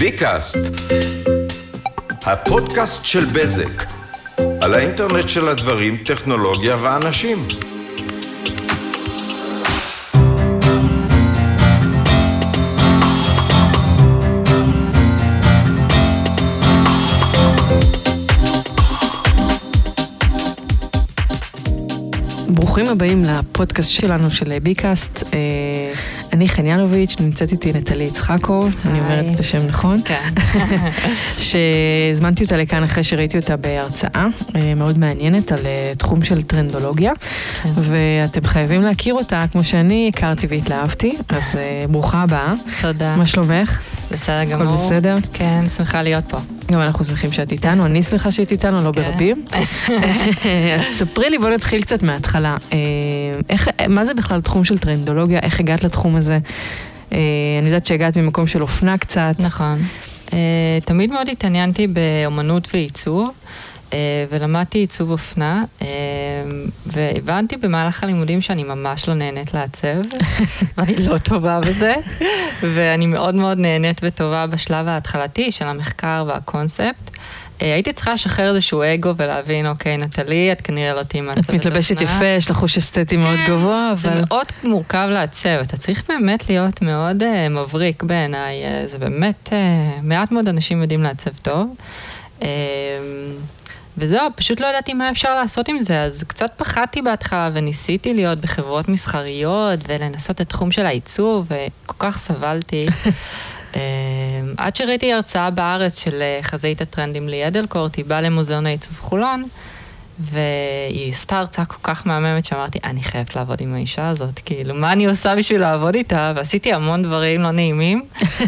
ביקאסט, הפודקאסט של בזק, על האינטרנט של הדברים, טכנולוגיה ואנשים. ברוכים הבאים לפודקאסט שלנו של ביקאסט. אה, אני חן ינוביץ', נמצאת איתי נטלי יצחקוב, אני אומרת את השם נכון. כן. שהזמנתי אותה לכאן אחרי שראיתי אותה בהרצאה אה, מאוד מעניינת על אה, תחום של טרנדולוגיה, כן. ואתם חייבים להכיר אותה כמו שאני הכרתי והתלהבתי, אז ברוכה הבאה. תודה. מה שלומך? בסדר גמור. הכל בסדר? כן, שמחה להיות פה. גם אנחנו שמחים שאת איתנו, אני שמחה שאת איתנו, לא כן. ברבים. אז תספרי לי, בואי נתחיל קצת מההתחלה. אה, איך, מה זה בכלל תחום של טרנדולוגיה? איך הגעת לתחום הזה? אה, אני יודעת שהגעת ממקום של אופנה קצת. נכון. אה, תמיד מאוד התעניינתי באומנות ועיצוב. אה, ולמדתי עיצוב אופנה, אה, והבנתי במהלך הלימודים שאני ממש לא נהנית לעצב, ואני לא טובה בזה, ואני מאוד מאוד נהנית וטובה בשלב ההתחלתי של המחקר והקונספט. אה, הייתי צריכה לשחרר איזשהו אגו ולהבין, אוקיי, נטלי, את כנראה לא תהיי מעצבת אופנה. את מתלבשת יפה, יש לך חוש אסתטי מאוד כן, גבוה, אבל... זה מאוד מורכב לעצב, אתה צריך באמת להיות מאוד uh, מבריק בעיניי, זה באמת, uh, מעט מאוד אנשים יודעים לעצב טוב. וזהו, פשוט לא ידעתי מה אפשר לעשות עם זה, אז קצת פחדתי בהתחלה וניסיתי להיות בחברות מסחריות ולנסות את תחום של העיצוב, וכל כך סבלתי. עד שראיתי הרצאה בארץ של חזאית הטרנדים לי אדלקורט, היא באה למוזיאון העיצוב חולון, והיא עשתה הרצאה כל כך מהממת שאמרתי, אני חייבת לעבוד עם האישה הזאת, כאילו, מה אני עושה בשביל לעבוד איתה? ועשיתי המון דברים לא נעימים.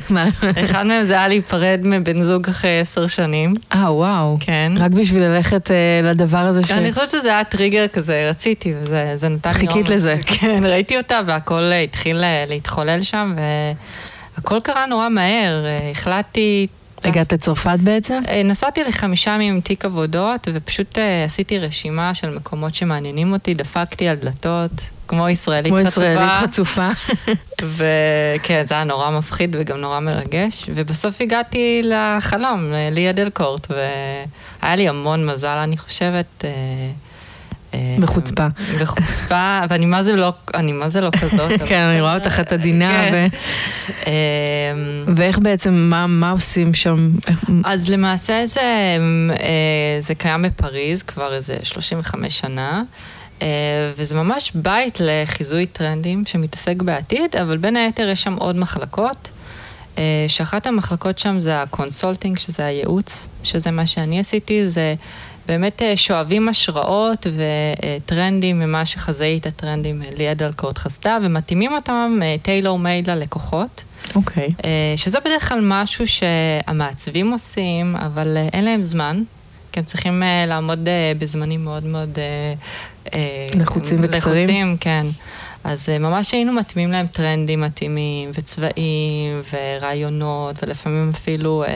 אחד מהם זה היה להיפרד מבן זוג אחרי עשר שנים. אה, וואו. כן. רק בשביל ללכת uh, לדבר הזה ש... אני חושבת שזה היה טריגר כזה, רציתי, וזה נתן לי... חיכית לזה. כן, ראיתי אותה והכל התחיל להתחולל שם, והכל קרה נורא מהר. החלטתי... הגעת לצרפת בעצם? נסעתי לחמישה ימים עם תיק עבודות, ופשוט עשיתי רשימה של מקומות שמעניינים אותי, דפקתי על דלתות, כמו ישראלית חצופה. כמו ישראלית חצופה. וכן, זה היה נורא מפחיד וגם נורא מרגש, ובסוף הגעתי לחלום, ליה דלקורט, והיה לי המון מזל, אני חושבת. בחוצפה. בחוצפה, ואני מה זה לא, אני מה זה לא כזאת. כן, אני רואה אותך את עדינה. כן. ואיך בעצם, מה עושים שם? אז למעשה זה קיים בפריז כבר איזה 35 שנה. וזה ממש בית לחיזוי טרנדים שמתעסק בעתיד, אבל בין היתר יש שם עוד מחלקות, שאחת המחלקות שם זה ה consulting, שזה הייעוץ, שזה מה שאני עשיתי, זה באמת שואבים השראות וטרנדים ממה שחזאית הטרנדים לי אדלקורט חזתה, ומתאימים אותם tailor made ללקוחות. אוקיי. Okay. שזה בדרך כלל משהו שהמעצבים עושים, אבל אין להם זמן. כי הם צריכים uh, לעמוד uh, בזמנים מאוד מאוד... Uh, לחוצים וקצרים. לחוצים, כן. אז uh, ממש היינו מתאימים להם טרנדים מתאימים, וצבעים, ורעיונות, ולפעמים אפילו uh,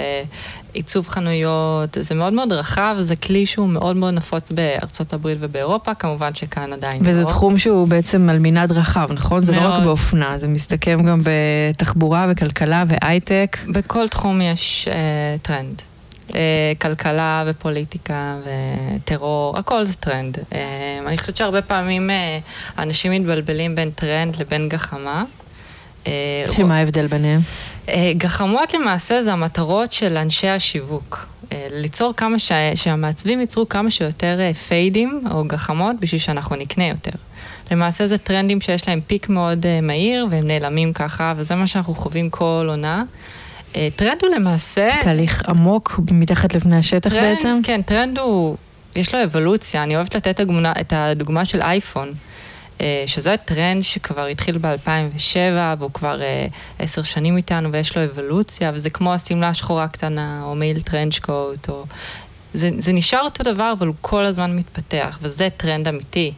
עיצוב חנויות. זה מאוד מאוד רחב, זה כלי שהוא מאוד מאוד נפוץ בארצות הברית ובאירופה, כמובן שכאן עדיין וזה לא. תחום שהוא בעצם על מנעד רחב, נכון? זה מאוד. לא רק באופנה, זה מסתכם גם בתחבורה וכלכלה והייטק. בכל תחום יש אה, טרנד. כלכלה ופוליטיקה וטרור, הכל זה טרנד. אני חושבת שהרבה פעמים אנשים מתבלבלים בין טרנד לבין גחמה. שמה ההבדל ביניהם? גחמות למעשה זה המטרות של אנשי השיווק. ליצור כמה ש... שהמעצבים ייצרו כמה שיותר fad ים או גחמות בשביל שאנחנו נקנה יותר. למעשה זה טרנדים שיש להם peak מאוד מהיר והם נעלמים ככה, וזה מה שאנחנו חווים כל עונה. טרנד הוא למעשה... תהליך עמוק מתחת לפני השטח טרנד, בעצם? כן, טרנד הוא, יש לו אבולוציה, אני אוהבת לתת את הדוגמה של אייפון, שזה טרנד שכבר התחיל ב-2007, והוא כבר עשר שנים איתנו, ויש לו אבולוציה, וזה כמו השמלה השחורה הקטנה, או מעיל trench coat, או... זה, זה נשאר אותו דבר, אבל הוא כל הזמן מתפתח, וזה טרנד אמיתי.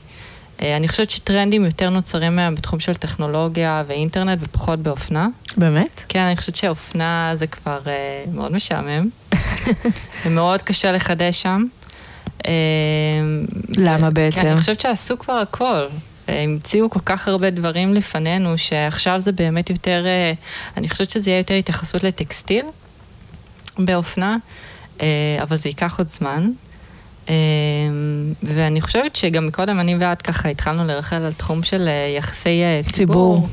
אני חושבת שטרנדים יותר נוצרים מהם בתחום של טכנולוגיה ואינטרנט ופחות באופנה. באמת? כן, אני חושבת שאופנה זה כבר uh, מאוד משעמם. ומאוד קשה לחדש שם. למה בעצם? כן, אני חושבת שעשו כבר הכל. המציאו כל כך הרבה דברים לפנינו, שעכשיו זה באמת יותר, uh, אני חושבת שזה יהיה יותר התייחסות לטקסטיל. באופנה, אה, אבל זה ייקח עוד זמן. אה, ואני חושבת שגם מקודם אני ואת ככה התחלנו לרחל על תחום של אה, יחסי אה, ציבור. ציבור.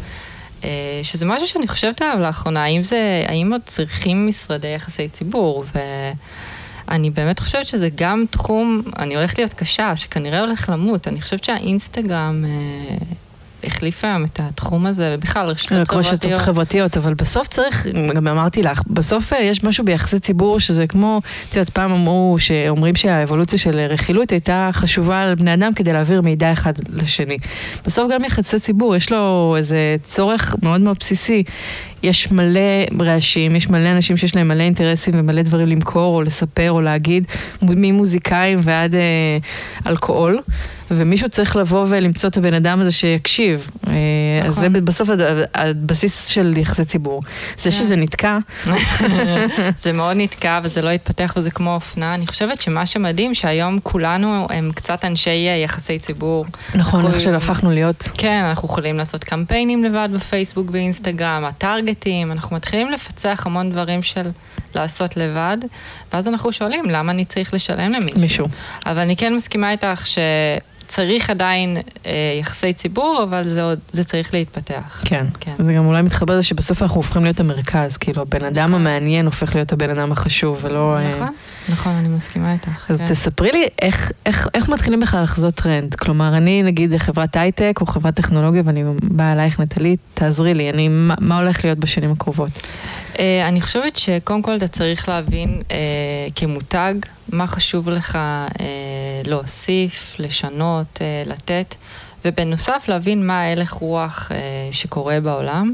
אה, שזה משהו שאני חושבת עליו לאחרונה, האם זה, האם עוד צריכים משרדי יחסי ציבור? ואני באמת חושבת שזה גם תחום, אני הולכת להיות קשה, שכנראה הולך למות. אני חושבת שהאינסטגרם אה, החליף היום את התחום הזה, ובכלל רשתות רשתות חברתיות. חברתיות, אבל בסוף צריך, גם אמרתי לך, בסוף אה, יש משהו ביחסי ציבור שזה כמו, את יודעת, פעם אמרו, שאומרים שהאבולוציה של רכילות הייתה חשובה על בני אדם כדי להעביר מידע אחד לשני. בסוף גם יחסי ציבור, יש לו איזה צורך מאוד מאוד בסיסי. יש מלא רעשים, יש מלא אנשים שיש להם מלא אינטרסים ומלא דברים למכור או לספר או להגיד, ממוזיקאים ועד אה, אלכוהול, ומישהו צריך לבוא ולמצוא את הבן אדם הזה שיקשיב. אה, אז נכון. זה בסוף הבסיס של יחסי ציבור. זה כן. שזה נתקע, זה מאוד נתקע וזה לא התפתח וזה כמו אופנה. אני חושבת שמה שמדהים, שהיום כולנו הם קצת אנשי אה, יחסי ציבור. נכון, איך שהפכנו להיות. כן, אנחנו יכולים לעשות קמפיינים לבד בפייסבוק ואינסטגרם, הטרגטים, אנחנו מתחילים לפצח המון דברים של לעשות לבד, ואז אנחנו שואלים, למה אני צריך לשלם למישהו? מישהו. אבל אני כן מסכימה איתך שצריך עדיין אה, יחסי ציבור, אבל זה, עוד, זה צריך להתפתח. כן. כן. זה גם אולי מתחבר לזה שבסוף אנחנו הופכים להיות המרכז, כאילו הבן אדם נכון. המעניין הופך להיות הבן אדם החשוב, ולא... אה, נכון, נכון, אני מסכימה איתך. אז כן. תספרי לי איך, איך, איך מתחילים בכלל לחזות טרנד. כלומר, אני נגיד חברת הייטק או חברת טכנולוגיה ואני באה אלייך נטלי, תעזרי לי, אני, מה, מה הולך להיות בשנים הקרובות? אה, אני חושבת שקודם כל אתה צריך להבין אה, כמותג מה חשוב לך אה, להוסיף, לשנות, לתת, ובנוסף להבין מה ההלך רוח אה, שקורה בעולם.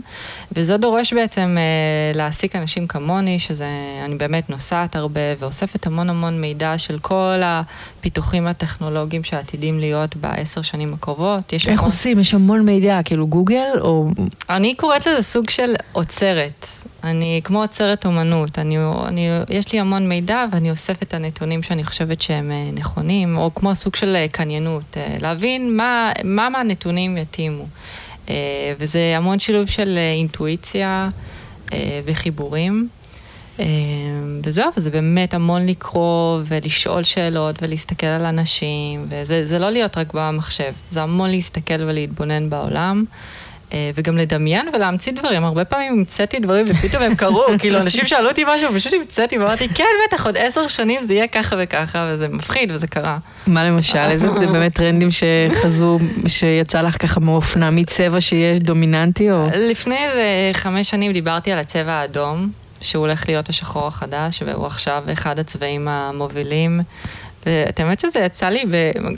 וזה דורש בעצם אה, להעסיק אנשים כמוני, שזה, אני באמת נוסעת הרבה ואוספת המון המון מידע של כל הפיתוחים הטכנולוגיים שעתידים להיות בעשר שנים הקרובות. יש איך המון- עושים? יש המון מידע, כאילו גוגל או... אני קוראת לזה סוג של אוצרת. אני כמו אוצרת אומנות. אני, אני, יש לי המון מידע ואני אוסף את הנתונים שאני חושבת שהם אה, נכונים, או כמו סוג של אה, קניינות. אה, להבין מה, מה מהנתונים יתאימו. וזה המון שילוב של אינטואיציה וחיבורים. וזהו, וזה באמת המון לקרוא ולשאול שאלות ולהסתכל על אנשים, וזה זה לא להיות רק במחשב, זה המון להסתכל ולהתבונן בעולם. אה, וגם לדמיין ולהמציא דברים. הרבה פעמים המצאתי דברים ופתאום הם קרו, כאילו אנשים שאלו אותי משהו, פשוט המצאתי ואמרתי, כן, בטח, עוד עשר שנים זה יהיה ככה וככה, וזה מפחיד וזה קרה. מה למשל? איזה באמת טרנדים שחזו, שיצא לך ככה מאופנה, מצבע שיהיה דומיננטי או... לפני איזה חמש שנים דיברתי על הצבע האדום, שהוא הולך להיות השחור החדש, והוא עכשיו אחד הצבעים המובילים. ואת האמת שזה יצא לי.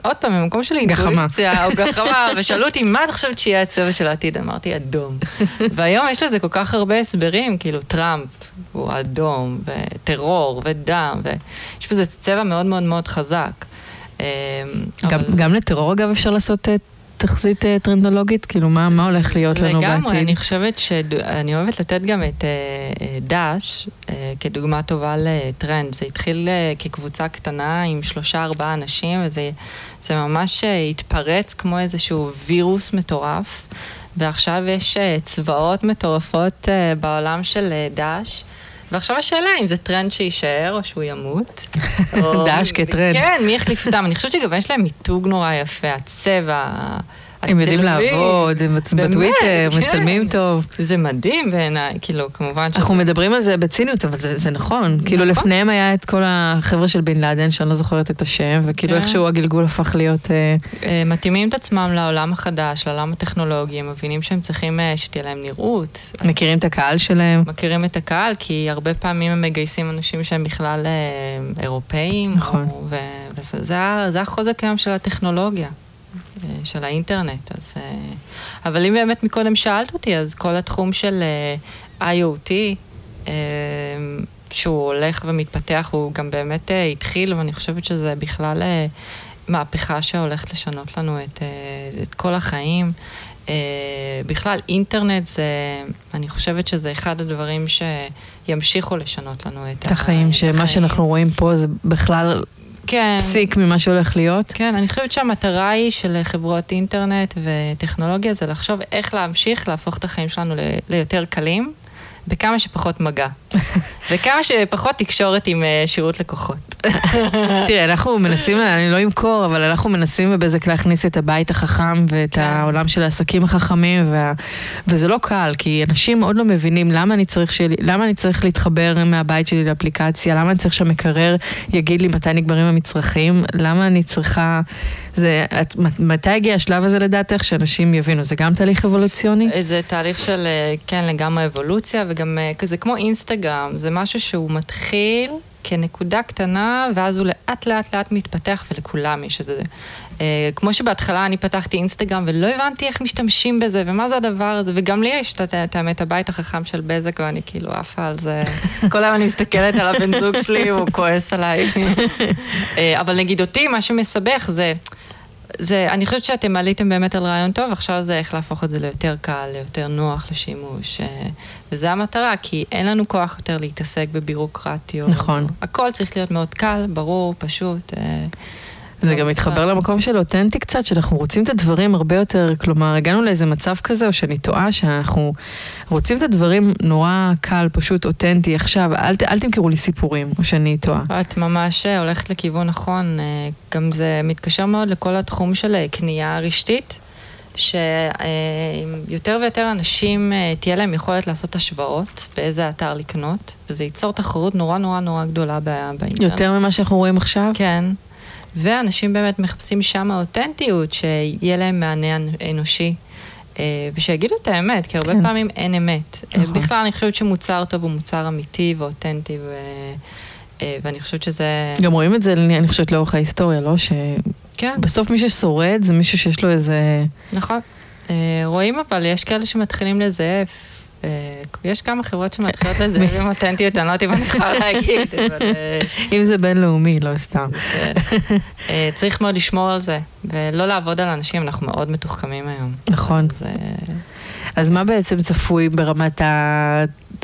עוד פעם, במקום של. אינטואיציה, או גחמה, ושאלו אותי, מה את חושבת שיהיה הצבע של העתיד? אמרתי, אדום. והיום יש לזה כל כך הרבה הסברים, כאילו טראמפ הוא אדום, וטרור, ודם, ויש בזה צבע מאוד מאוד מאוד חזק. אמ, גם, אבל- גם לטרור אגב אפשר לעשות אה, תחזית אה, טרנדולוגית? כאילו מה, מה הולך להיות לנו בעתיד? לגמרי, אני חושבת שאני אוהבת לתת גם את אה, אה, דאעש כדוגמה טובה לטרנד. זה התחיל כקבוצה קטנה עם שלושה ארבעה אנשים, וזה זה ממש התפרץ כמו איזשהו וירוס מטורף, ועכשיו יש צבאות מטורפות בעולם של דאעש. ועכשיו השאלה אם זה טרנד שיישאר או שהוא ימות. דאעש כטרנד. כן, מי יחליף אותם? אני חושבת שגם יש להם מיתוג נורא יפה, הצבע, הם יודעים. לעבוד, הם בטוויטר, כן. מצלמים טוב. זה מדהים בעיניי, כאילו, כמובן ש... אנחנו מדברים על זה בציניות, אבל זה, זה נכון. כאילו נכון. לפניהם היה את כל החבר'ה של בן לאדן, שאני לא זוכרת את השם, וכאילו כן. איכשהו הגלגול הפך להיות... אה, אה, מתאימים את עצמם לעולם החדש, לעולם הטכנולוגי, הם מבינים שהם צריכים אה, שתהיה להם נראות. מכירים את הקהל שלהם. מכירים את הקהל, כי הרבה פעמים הם מגייסים אנשים שהם בכלל אירופאים. נכון. וזה החוזק היום של הטכנולוגיה, של האינטרנט. אז, אה, אבל אם באמת מקודם שאלת אותי, אז כל התחום של אה, IoT, אה, שהוא הולך ומתפתח, הוא גם באמת התחיל, ואני חושבת שזה בכלל מהפכה שהולכת לשנות לנו את, את כל החיים. בכלל, אינטרנט זה, אני חושבת שזה אחד הדברים שימשיכו לשנות לנו את, את החיים, את שמה החיים. שאנחנו רואים פה זה בכלל כן. פסיק ממה שהולך להיות. כן, אני חושבת שהמטרה היא של חברות אינטרנט וטכנולוגיה זה לחשוב איך להמשיך להפוך את החיים שלנו ל- ליותר קלים, בכמה שפחות מגע. וכמה שפחות תקשורת עם אה, שירות לקוחות. תראה, אנחנו מנסים, אני לא אמכור, אבל אנחנו מנסים בבזק להכניס את הבית החכם ואת כן. העולם של העסקים החכמים, וה... וזה לא קל, כי אנשים עוד לא מבינים למה אני צריך, שלי, למה אני צריך להתחבר מהבית שלי לאפליקציה, למה אני צריך שהמקרר יגיד לי מתי נגמרים המצרכים, למה אני צריכה... זה, את, מתי הגיע השלב הזה לדעתך, שאנשים יבינו? זה גם תהליך אבולוציוני? זה תהליך של, אה, כן, לגמרי אבולוציה, וגם אה, כזה כמו אינסטגרם, זה משהו שהוא מתחיל כנקודה קטנה, ואז הוא לאט לאט לאט מתפתח, ולכולם יש את זה. אה, כמו שבהתחלה אני פתחתי אינסטגרם ולא הבנתי איך משתמשים בזה, ומה זה הדבר הזה, וגם לי יש את האמת הבית החכם של בזק, ואני כאילו עפה על זה. כל היום אני מסתכלת על הבן זוג שלי, הוא כועס עליי. אה, אבל נגיד אותי, מה שמסבך זה... זה, אני חושבת שאתם עליתם באמת על רעיון טוב, עכשיו זה איך להפוך את זה ליותר קל, ליותר נוח לשימוש. אה, וזה המטרה, כי אין לנו כוח יותר להתעסק בבירוקרטיות. נכון. הכל צריך להיות מאוד קל, ברור, פשוט. זה גם. מתחבר למקום של אותנטי קצת, שאנחנו רוצים את הדברים הרבה יותר, כלומר, הגענו לאיזה מצב כזה, או שאני טועה, שאנחנו רוצים את הדברים נורא קל, פשוט אותנטי, עכשיו, אל, אל תמכרו לי סיפורים, או שאני טועה. את ממש אה, הולכת לכיוון נכון, אה, גם זה מתקשר מאוד לכל התחום של אה, קנייה רשתית, שיותר ויותר אנשים תהיה להם יכולת לעשות השוואות באיזה אתר לקנות, וזה ייצור תחרות נורא נורא נורא גדולה בא- באינטרנט. יותר ממה שאנחנו רואים עכשיו? כן, ואנשים באמת מחפשים שם אותנטיות, שיהיה להם מענה אנ- אנושי. אה, ושיגידו את האמת, כי הרבה כן. פעמים אין אמת. אה, נכון. בכלל, אני חושבת שמוצר טוב הוא מוצר אמיתי ואותנטי, ו... אה, ואני חושבת שזה... גם רואים את זה, אני חושבת, לאורך ההיסטוריה, לא? כן, שבסוף מי ששורד זה מישהו שיש לו איזה... נכון. רואים אבל, יש כאלה שמתחילים לזייף. אה, יש כמה חברות שמתחילות לזייף עם אותנטיות, אני לא יודעת אם אני יכולה להגיד, אבל... אה, אם זה בינלאומי, לא סתם. כן. אה, צריך מאוד לשמור על זה, ולא לעבוד על אנשים, אנחנו מאוד מתוחכמים היום. נכון. אז מה בעצם צפוי ברמת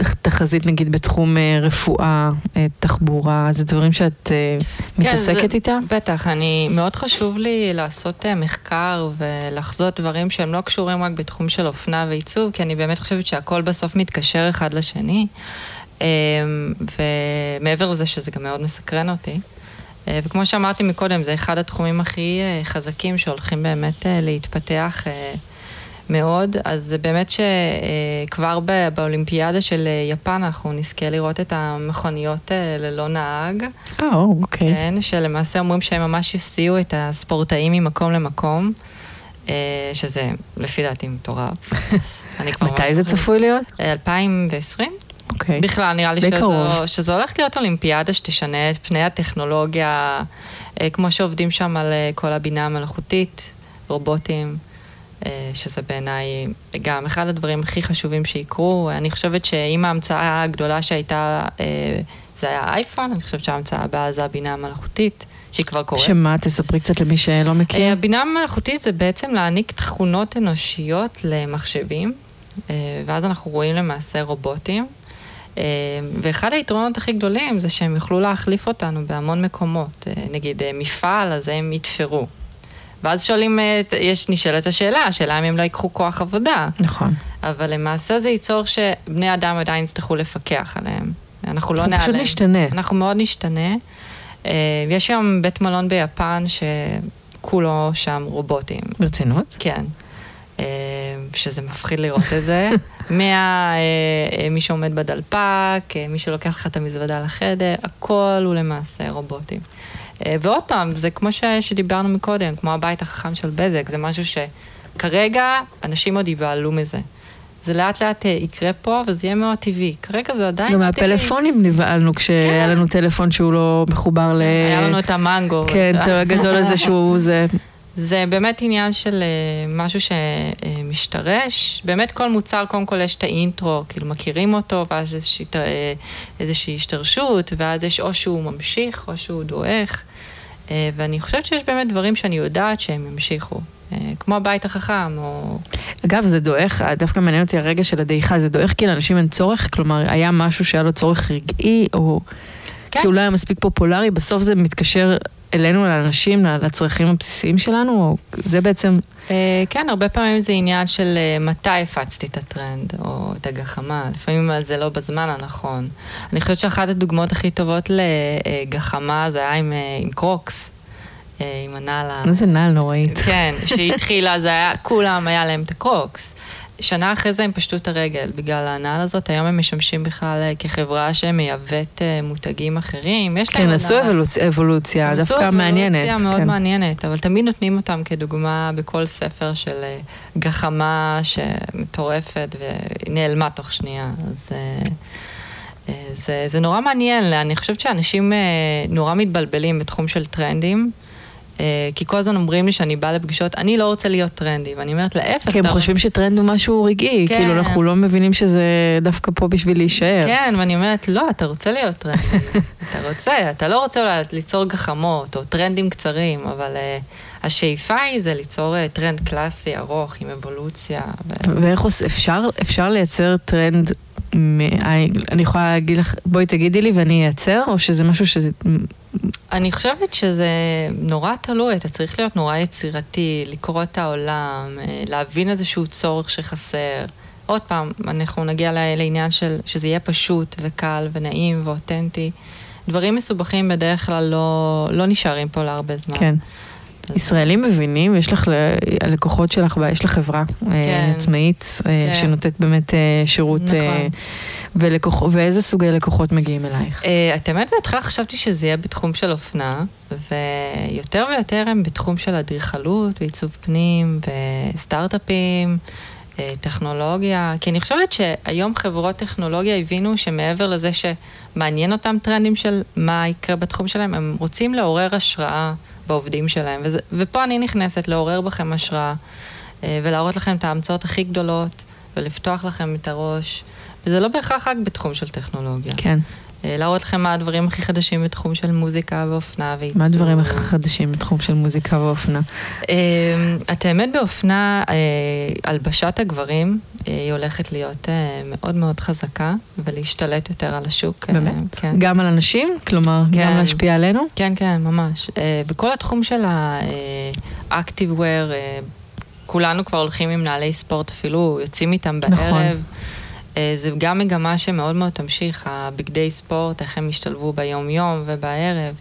התחזית, נגיד, בתחום אה, רפואה, אה, תחבורה? זה דברים שאת אה, מתעסקת כן, זה- איתם? בטח, אני, מאוד חשוב לי לעשות אה, מחקר ולחזות דברים שהם לא קשורים רק בתחום של אופנה ועיצוב, כי אני באמת חושבת שהכל בסוף מתקשר אחד לשני. אה, ומעבר לזה שזה גם מאוד מסקרן אותי. אה, וכמו שאמרתי מקודם, זה אחד התחומים הכי אה, חזקים שהולכים באמת אה, להתפתח אה, מאוד. אז זה באמת שכבר באולימפיאדה של אה, יפן אנחנו נזכה לראות את המכוניות אה, ללא נהג. אה, אוקיי. כן, שלמעשה אומרים שהם ממש יסיעו את הספורטאים ממקום למקום, אה, שזה לפי דעתי מטורף. אני כבר מתי זה. צפוי להיות? אה, 2020? אוקיי. בכלל, נראה לי שזו. שזו הולכת להיות אולימפיאדה שתשנה את פני הטכנולוגיה, אה, כמו שעובדים שם על אה, כל הבינה המלאכותית, רובוטים, אה, שזה בעיניי גם אחד הדברים הכי חשובים שיקרו. אני חושבת שאם ההמצאה הגדולה שהייתה, אה, זה היה האייפון, אני חושבת שההמצאה הבאה זה הבינה המלאכותית, שהיא כבר קורית. שמה? תספרי קצת למי שלא מכיר. אה, הבינה המלאכותית זה בעצם להעניק תכונות אנושיות למחשבים, אה, ואז אנחנו רואים למעשה רובוטים. אה, ואחד היתרונות הכי גדולים זה שהם יוכלו להחליף אותנו בהמון מקומות. אה, נגיד אה, מפעל, אז הם יתפרו. ואז שואלים, אה, יש, נשאלת השאלה, השאלה אם הם לא ייקחו כוח עבודה. נכון. אבל למעשה זה ייצור שבני אדם עדיין יצטרכו לפקח עליהם. אנחנו לא הוא נעלם. פשוט משתנה. אנחנו מאוד נשתנה. אה, יש היום בית מלון ביפן שכולו שם רובוטים. ברצינות? כן. אה, שזה מפחיד לראות את זה. ממי שעומד בדלפק, מי שלוקח לך את המזוודה לחדר, הכל הוא למעשה רובוטים. אה, ועוד פעם, זה כמו ש- שדיברנו מקודם, כמו הבית החכם של בזק, זה משהו שכרגע אנשים עוד יבהלו מזה. זה לאט לאט אה, יקרה פה, וזה יהיה מאוד טבעי. כרגע זה עדיין גם לא. מהפלאפונים נבהלנו כשהיה כן. לנו טלפון שהוא לא מחובר ל... היה לנו את המנגו. כן, את הגדול הזה שהוא זה. זה באמת עניין של אה, משהו שמשתרש. באמת כל מוצר, קודם כל יש את האינטרו, כאילו מכירים אותו, ואז איזושהי, איזושהי השתרשות, ואז יש או שהוא ממשיך או שהוא דועך. אה, ואני חושבת שיש באמת דברים שאני יודעת שהם ימשיכו. אה, כמו הבית החכם, או... אגב, זה דועך, דווקא מעניין אותי הרגע של הדעיכה, זה דועך כי לאנשים אין צורך? כלומר, היה משהו שהיה לו צורך רגעי, או כן. כי הוא לא היה מספיק פופולרי, בסוף זה מתקשר אלינו, לאנשים, לצרכים הבסיסיים שלנו, או זה בעצם כן, הרבה פעמים זה עניין של אה, מתי הפצתי את הטרנד, או את הגחמה, לפעמים זה לא בזמן הנכון. אני חושבת שאחת הדוגמאות הכי טובות לגחמה זה היה עם, אה, עם קרוקס. עם הנעל ה... איזה נעל נוראית. כן, שהיא התחילה, זה היה, כולם היה להם את הקרוקס. שנה אחרי זה הם פשטו את הרגל בגלל הנעל הזאת, היום הם משמשים בכלל אה, כחברה שמייבאת אה, מותגים אחרים, יש להם... כן, עשו אבולוציה, אבולוציה דווקא מעניינת. עשו אבולוציה מאוד כן. מעניינת, אבל תמיד נותנים אותם כדוגמה בכל ספר של אה, גחמה שמטורפת ונעלמה תוך שנייה, אז... זה, זה נורא מעניין, אני חושבת שאנשים נורא מתבלבלים בתחום של טרנדים. אה, כי כל הזמן אומרים לי שאני באה לפגישות, אני לא רוצה להיות טרנדי, ואני אומרת להפך. כי הם חושבים שטרנד הוא משהו רגעי, כן. כאילו אנחנו לא מבינים שזה דווקא פה בשביל להישאר. כן, ואני אומרת, לא, אתה רוצה להיות טרנדי, אתה רוצה, אתה לא רוצה אולי ליצור גחמות או טרנדים קצרים, אבל אה, השאיפה היא זה ליצור אה, טרנד קלאסי, ארוך, עם אבולוציה. ו... ואיך אפשר, אפשר לייצר טרנד אני יכולה להגיד לך, בואי תגידי לי ואני אייצר, או שזה משהו שזה... אני חושבת שזה נורא תלוי, אתה צריך להיות נורא יצירתי, לקרוא את העולם, אה, להבין איזשהו צורך שחסר. עוד פעם, אנחנו נגיע לעניין של שזה יהיה פשוט וקל ונעים ואותנטי. דברים מסובכים בדרך כלל לא, לא נשארים פה להרבה זמן. כן. ישראלים מבינים, יש לך, הלקוחות שלך, יש לך חברה אה, כן. עצמאית אה, כן. שנותנת באמת אה, שירות. נכון. ולקוח, ואיזה סוגי לקוחות מגיעים אלייך? את האמת בהתחלה חשבתי שזה יהיה בתחום של אופנה, ויותר ויותר הם בתחום של אדריכלות ועיצוב פנים וסטארט-אפים. טכנולוגיה, כי אני חושבת שהיום חברות טכנולוגיה הבינו שמעבר לזה שמעניין אותם טרנדים של מה יקרה בתחום שלהם, הם רוצים לעורר השראה בעובדים שלהם. וזה, ופה אני נכנסת לעורר בכם השראה, אה, ולהראות לכם את ההמצאות הכי גדולות, ולפתוח לכם את הראש. וזה לא בהכרח רק בתחום של טכנולוגיה. כן. אה, להראות לכם מה הדברים הכי חדשים בתחום של מוזיקה ואופנה ועיצוב. מה הדברים הכי חדשים בתחום של מוזיקה ואופנה? אה, את האמת באופנה, אה, הלבשת הגברים, היא הולכת להיות מאוד מאוד חזקה ולהשתלט יותר על השוק. באמת? כן. גם על אנשים? כלומר, כן. גם להשפיע עלינו? כן, כן, ממש. וכל התחום של ה-active wear, כולנו כבר הולכים עם נעלי ספורט אפילו, יוצאים איתם בערב. נכון. אה, זה גם מגמה שמאוד מאוד תמשיך, הבגדי ספורט, איך הם ישתלבו ביום-יום ובערב.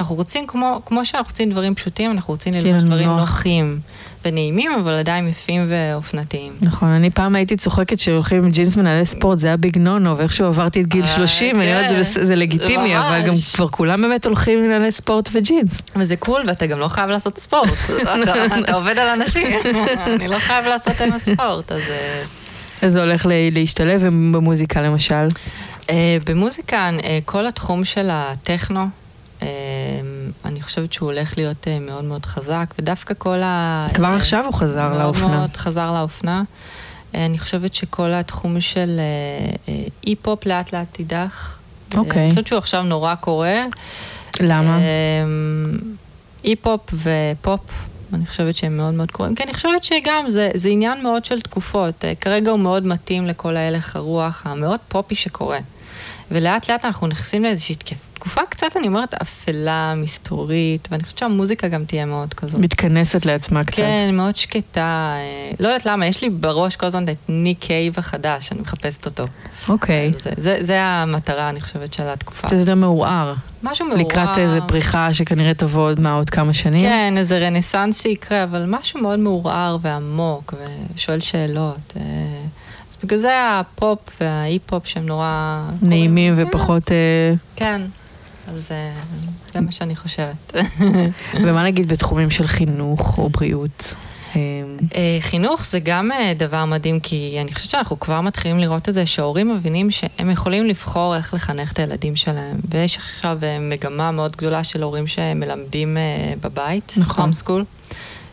אנחנו רוצים, כמו, כמו שאנחנו רוצים דברים פשוטים, אנחנו רוצים ללבוש דברים נוח. נוחים ונעימים, אבל עדיין יפים ואופנתיים. נכון, אני פעם הייתי צוחקת שהולכים עם ג'ינס מנהלי ספורט, זה היה ביג נונו, ואיכשהו עברתי את גיל 30, אני אומרת, זה, כן. זה לגיטימי, אבל גם כבר כולם באמת הולכים עם מנהלי ספורט וג'ינס. וזה קול, ואתה גם לא חייב לעשות ספורט, אתה עובד על אנשים, אני לא חייב לעשות עם הספורט, אז... אה, זה הולך להשתלב במוזיקה למשל? אה, במוזיקה, אה, כל התחום של הטכנו, אה, אני חושבת שהוא הולך להיות מאוד מאוד חזק, ודווקא כל ה... כבר עכשיו הוא חזר מאוד לאופנה. מאוד מאוד חזר לאופנה. אני חושבת שכל התחום של היפ-הופ לאט לאט ידעך. אוקיי. אני חושבת שהוא עכשיו נורא קורה. למה? היפ-הופ ופופ אני חושבת שהם מאוד מאוד קרובים, כי אני חושבת שגם זה, זה עניין מאוד של תקופות. אה, כרגע הוא מאוד מתאים לכל ההלך הרוח המאוד פופי שקורה. ולאט לאט אנחנו נכנסים לאיזושהי תקופה קצת, אני אומרת, אפלה, מסתורית, ואני חושבת שהמוזיקה גם תהיה מאוד כזאת. מתכנסת לעצמה קצת. כן, מאוד שקטה. אה, לא יודעת למה, יש לי בראש כל הזמן את ניק קייב החדש, אני מחפשת אותו. אוקיי. זה, זה, זה המטרה, אני חושבת, של התקופה. זה יותר מעורער. משהו מעורער. לקראת איזה פריחה שכנראה תבוא עוד מה, עוד כמה שנים. כן, איזה רנסאנס שיקרה, אבל משהו מאוד מעורער ועמוק, ושואל שאלות. אה, בגלל זה הפופ והאי-פופ שהם נורא... נעימים ופחות... אה, כן. אז אה, זה מה שאני חושבת. ומה נגיד בתחומים של חינוך או בריאות? אה, אה, חינוך זה גם דבר מדהים, כי אני חושבת שאנחנו כבר מתחילים לראות את זה, שההורים מבינים שהם יכולים לבחור איך לחנך את הילדים שלהם. ויש עכשיו מגמה מאוד גדולה של הורים שמלמדים בבית, נכון. סקול,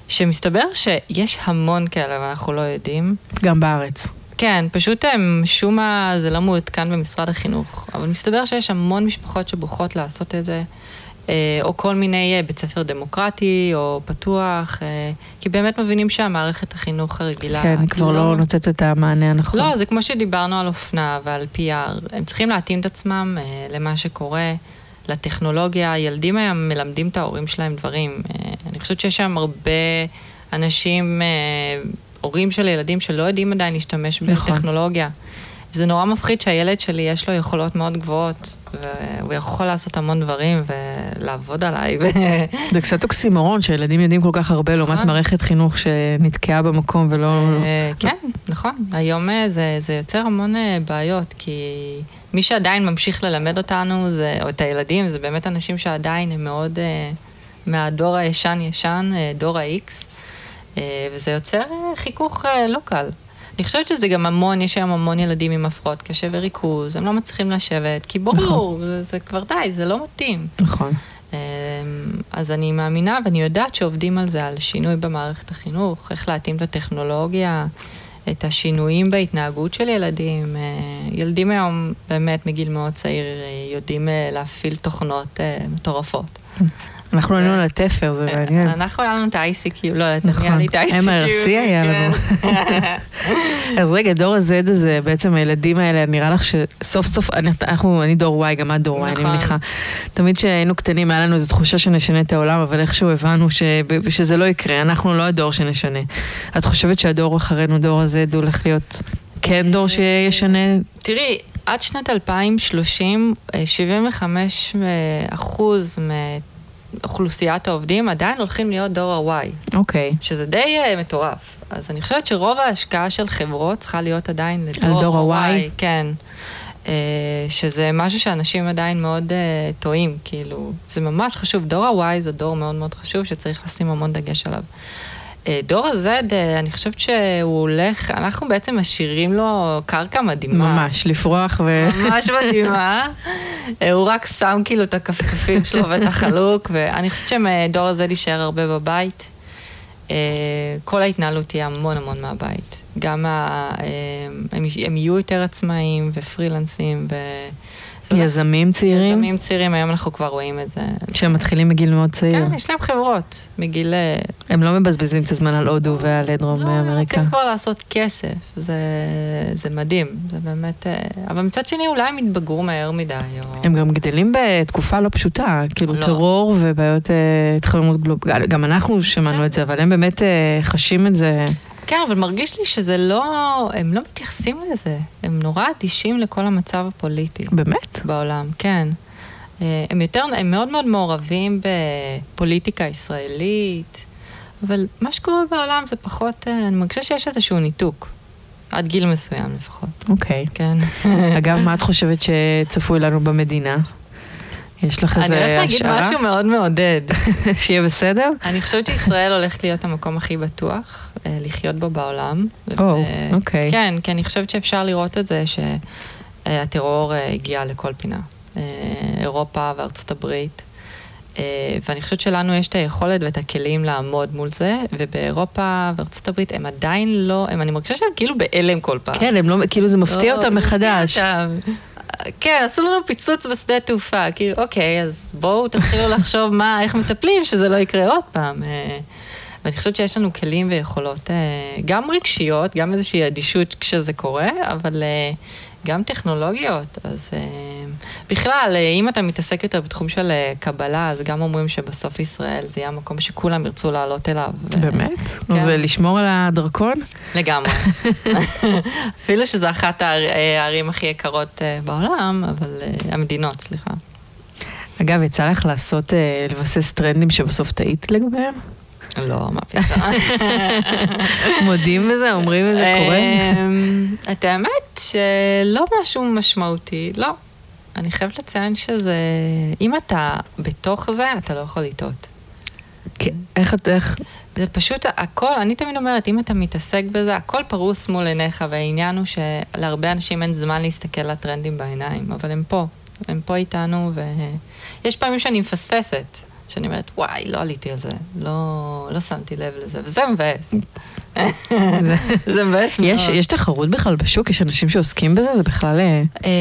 שמסתבר שיש המון כאלה ואנחנו לא יודעים. גם בארץ. כן, פשוט הם, משום מה זה לא מעודכן במשרד החינוך, אבל מסתבר שיש המון משפחות שבוחרות לעשות את זה, אה, או כל מיני אה, בית ספר דמוקרטי או פתוח, אה, כי באמת מבינים שהמערכת החינוך הרגילה... כן, כבר לא, לא נותנת את המענה הנכון. לא, זה כמו שדיברנו על אופנה ועל PR, הם צריכים להתאים את עצמם למה שקורה. לטכנולוגיה, הילדים היום מלמדים את ההורים שלהם דברים. אני חושבת שיש שם הרבה אנשים, אה, הורים של ילדים שלא יודעים עדיין להשתמש נכון. בטכנולוגיה. זה נורא מפחיד שהילד שלי יש לו יכולות מאוד גבוהות, והוא יכול לעשות המון דברים ולעבוד עליי. ו... זה קצת אוקסימורון שהילדים יודעים כל כך הרבה לעומת נכון. מערכת חינוך שנתקעה במקום ולא... אה, כן, נכון. היום אה, זה, זה יוצר המון אה, בעיות, כי מי שעדיין ממשיך ללמד אותנו, זה, או את הילדים, זה באמת אנשים שעדיין הם מאוד מהדור הישן-ישן, דור ה-X, וזה יוצר אה, חיכוך אה, לא קל. אני חושבת שזה גם המון, יש היום המון ילדים עם הפרעות קשב וריכוז, הם לא מצליחים לשבת, כי ברור, זה, זה כבר די, זה לא מתאים. נכון. אז אני מאמינה ואני יודעת שעובדים על זה, על שינוי במערכת החינוך, איך להתאים את הטכנולוגיה, את השינויים בהתנהגות של ילדים. אה, ילדים היום באמת מגיל מאוד צעיר אה, יודעים אה, להפעיל תוכנות אה, מטורפות. אנחנו עלינו על התפר, זה מעניין. אנחנו היה לנו את ה-ICQ, לא יודעת, נכון. היה לי את ה-ICQ. MRC היה לנו. כן. אז רגע, דור ה-Z הזה, בעצם הילדים האלה, נראה לך שסוף סוף, אנחנו, אני דור Y, גם את דור Y, אני נכון. מניחה. תמיד כשהיינו קטנים, היה לנו איזו תחושה שנשנה את העולם, אבל איכשהו הבנו שזה לא יקרה, אנחנו לא הדור שנשנה. את חושבת שהדור אחרינו, דור ה-Z, הולך להיות כן דור שישנה? תראי, עד שנת 2030, אה, 75 אחוז מאוכלוסיית העובדים עדיין הולכים להיות דור ה-Y. אוקיי. שזה די uh, מטורף. אז אני חושבת שרוב ההשקעה של חברות צריכה להיות עדיין לדור ה-Y? כן. Uh, שזה משהו שאנשים עדיין מאוד uh, טועים, כאילו, זה ממש חשוב. דור ה-Y זה דור מאוד מאוד חשוב שצריך לשים המון דגש עליו. Uh, דור ה-Z, uh, אני חושבת שהוא הולך, אנחנו בעצם משאירים לו קרקע מדהימה. ממש, לפרוח ו... ממש מדהימה. אה, הוא רק שם כאילו את הכפכפים שלו ואת החלוק, ואני חושבת שמדור הזה להישאר הרבה בבית. אה, כל ההתנהלות תהיה המון המון מהבית. גם ה, אה, הם, הם יהיו יותר עצמאיים ופרילנסים. ו... יזמים צעירים, יזמים צעירים, היום אנחנו כבר רואים את זה. שהם מתחילים מגיל מאוד צעיר. כן, יש להם חברות מגיל... אה, הם לא מבזבזים את הזמן על הודו ועל דרום לא, הם אמריקה. רוצים כבר לעשות כסף, זה, זה מדהים, זה באמת... אה, אבל מצד שני אולי הם יתבגרו מהר מדי, או... הם גם גדלים בתקופה לא פשוטה, כאילו לא. טרור ובעיות אה, התחממות גלובלית. גם אנחנו שמענו כן. את זה, אבל הם באמת חשים את זה. כן, אבל מרגיש לי שזה לא... הם לא מתייחסים לזה. הם נורא אדישים לכל המצב הפוליטי באמת? בעולם, כן. אה, הם יותר... הם מאוד מאוד מעורבים בפוליטיקה ישראלית, אבל מה שקורה בעולם זה פחות... אה, אני מרגישה שיש איזשהו ניתוק. עד גיל מסוים לפחות, אוקיי. כן. אגב, מה את חושבת שצפוי לנו במדינה? יש לך אני איזה הולכת להגיד השערה? משהו מאוד מעודד. שיהיה בסדר? אני חושבת שישראל הולכת להיות המקום הכי בטוח אה, לחיות בו בעולם. או, אוקיי. כן, כי אני חושבת שאפשר לראות את זה שהטרור אה, הגיע לכל פינה. אה, אירופה וארצות הברית. ואני חושבת שלנו יש את היכולת ואת הכלים לעמוד מול זה, ובאירופה וארצות הברית הם עדיין לא, הם, אני מרגישה שהם כאילו בהלם כל פעם. כן, הם לא, כאילו זה מפתיע לא, אותם זה מפתיע מחדש. אותם. כן, עשו לנו פיצוץ בשדה תעופה, כאילו, אוקיי, אז בואו תתחילו לחשוב מה, איך מטפלים, שזה לא יקרה עוד פעם. אה, ואני חושבת שיש לנו כלים ויכולות, אה, גם רגשיות, גם איזושהי אדישות כשזה קורה, אבל אה, גם טכנולוגיות. אז אה, בכלל, אה, אם אתה מתעסק יותר בתחום של אה, קבלה, אז גם אומרים שבסוף ישראל זה יהיה המקום שכולם ירצו לעלות אליו. באמת? כן. אז לשמור על הדרכון? לגמרי. אפילו שזו אחת הער- הערים הכי יקרות בעולם, אבל המדינות, סליחה. אגב, יצא לך לעשות, לבסס טרנדים שבסוף טעית לגביהם? לא, מה פתאום. מודים בזה? אומרים את זה? קורה? אמ, את האמת שלא משהו משמעותי, לא. אני חייבת לציין שזה, אם אתה בתוך זה, אתה לא יכול לטעות. כן. איך את, איך? זה פשוט הכל, אני תמיד אומרת, אם אתה מתעסק בזה, הכל פרוס מול עיניך, והעניין הוא שלהרבה אנשים אין זמן להסתכל לטרנדים בעיניים, אבל הם פה, הם פה איתנו, ויש פעמים שאני מפספסת, שאני אומרת, וואי, לא עליתי על זה, לא, לא שמתי לב לזה, וזה מבאס. זה מבאס מאוד. יש, יש תחרות בכלל בשוק? יש אנשים שעוסקים בזה? זה בכלל... אה, אה,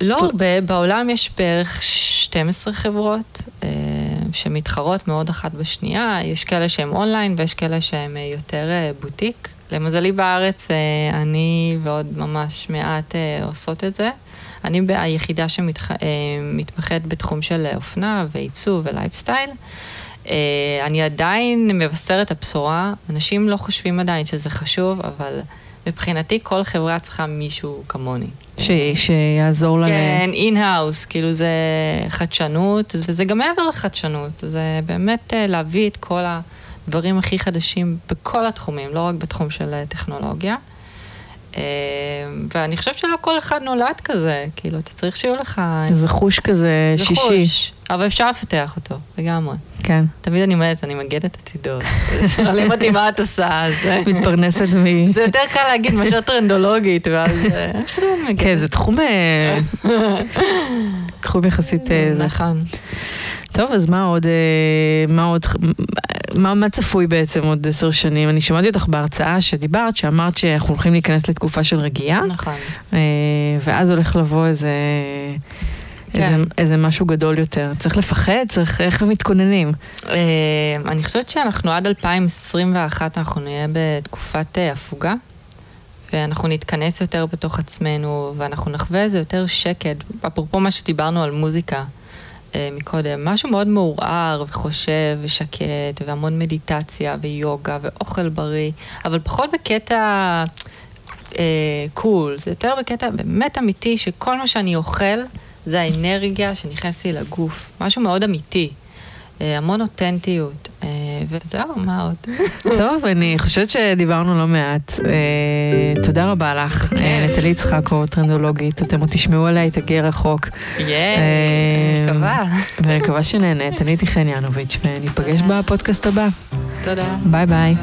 לא הרבה, בעולם יש בערך 12 חברות אה, שמתחרות מאוד אחת בשנייה, יש כאלה שהם אונליין ויש כאלה שהם אה, יותר בוטיק. למזלי בארץ אני ועוד ממש מעט עושות את זה. אני היחידה שמתמחת בתחום של אה, אופנה ועיצוב ולייפסטייל. אה, אני עדיין מבשרת הבשורה, אנשים לא חושבים עדיין שזה חשוב, אבל מבחינתי כל חברה צריכה מישהו כמוני. ש... שיעזור לה... כן, in-house, כאילו זה חדשנות, וזה גם מעבר לחדשנות, זה באמת אה, להביא את כל הדברים הכי חדשים בכל התחומים, לא רק בתחום של אה, טכנולוגיה. אה, ואני חושבת שלא כל אחד נולד כזה, כאילו, אתה צריך שיהיו לך... איזה חוש כזה זה שישי. חוש, אבל אפשר לפתח אותו, לגמרי. כן. תמיד אני אומרת, אני מגדת עתידות. שואלים אותי מה את עושה, אז... מתפרנסת מ... זה יותר קל להגיד מאשר טרנדולוגית, ואז... אה. כן, זה תחום... אה, תחום יחסית... אה. נכון. טוב, אז מה עוד, אה, מה עוד, מה, מה צפוי בעצם עוד עשר שנים? אני שמעתי אותך בהרצאה שדיברת, שאמרת שאנחנו הולכים להיכנס לתקופה של רגיעה, נכון. אה, ואז הולך לבוא איזה, כן. איזה, איזה משהו גדול יותר. צריך לפחד? צריך, איך מתכוננים? אה, אני חושבת שאנחנו עד 2021, אנחנו נהיה בתקופת הפוגה, ואנחנו נתכנס יותר בתוך עצמנו, ואנחנו נחווה איזה יותר שקט. אפרופו מה שדיברנו על מוזיקה מקודם, משהו מאוד מעורער וחושב ושקט, והמון מדיטציה ויוגה ואוכל בריא, אבל פחות בקטע אה, קול, זה יותר בקטע באמת אמיתי, שכל מה שאני אוכל זה האנרגיה שנכנסת לי לגוף, משהו מאוד אמיתי. אה, המון אותנטיות, אה, וזהו, מה עוד? טוב, אני חושבת שדיברנו לא מעט. אה, תודה רבה לך, נטלי יצחקו, טרנדולוגית. אתם עוד תשמעו עליה, היא תגיע רחוק. יאי, אני מקווה. ואני מקווה שנהנית. אני הייתי חן יאנוביץ', וניפגש. בפודקאסט הבא. תודה. ביי. ביי.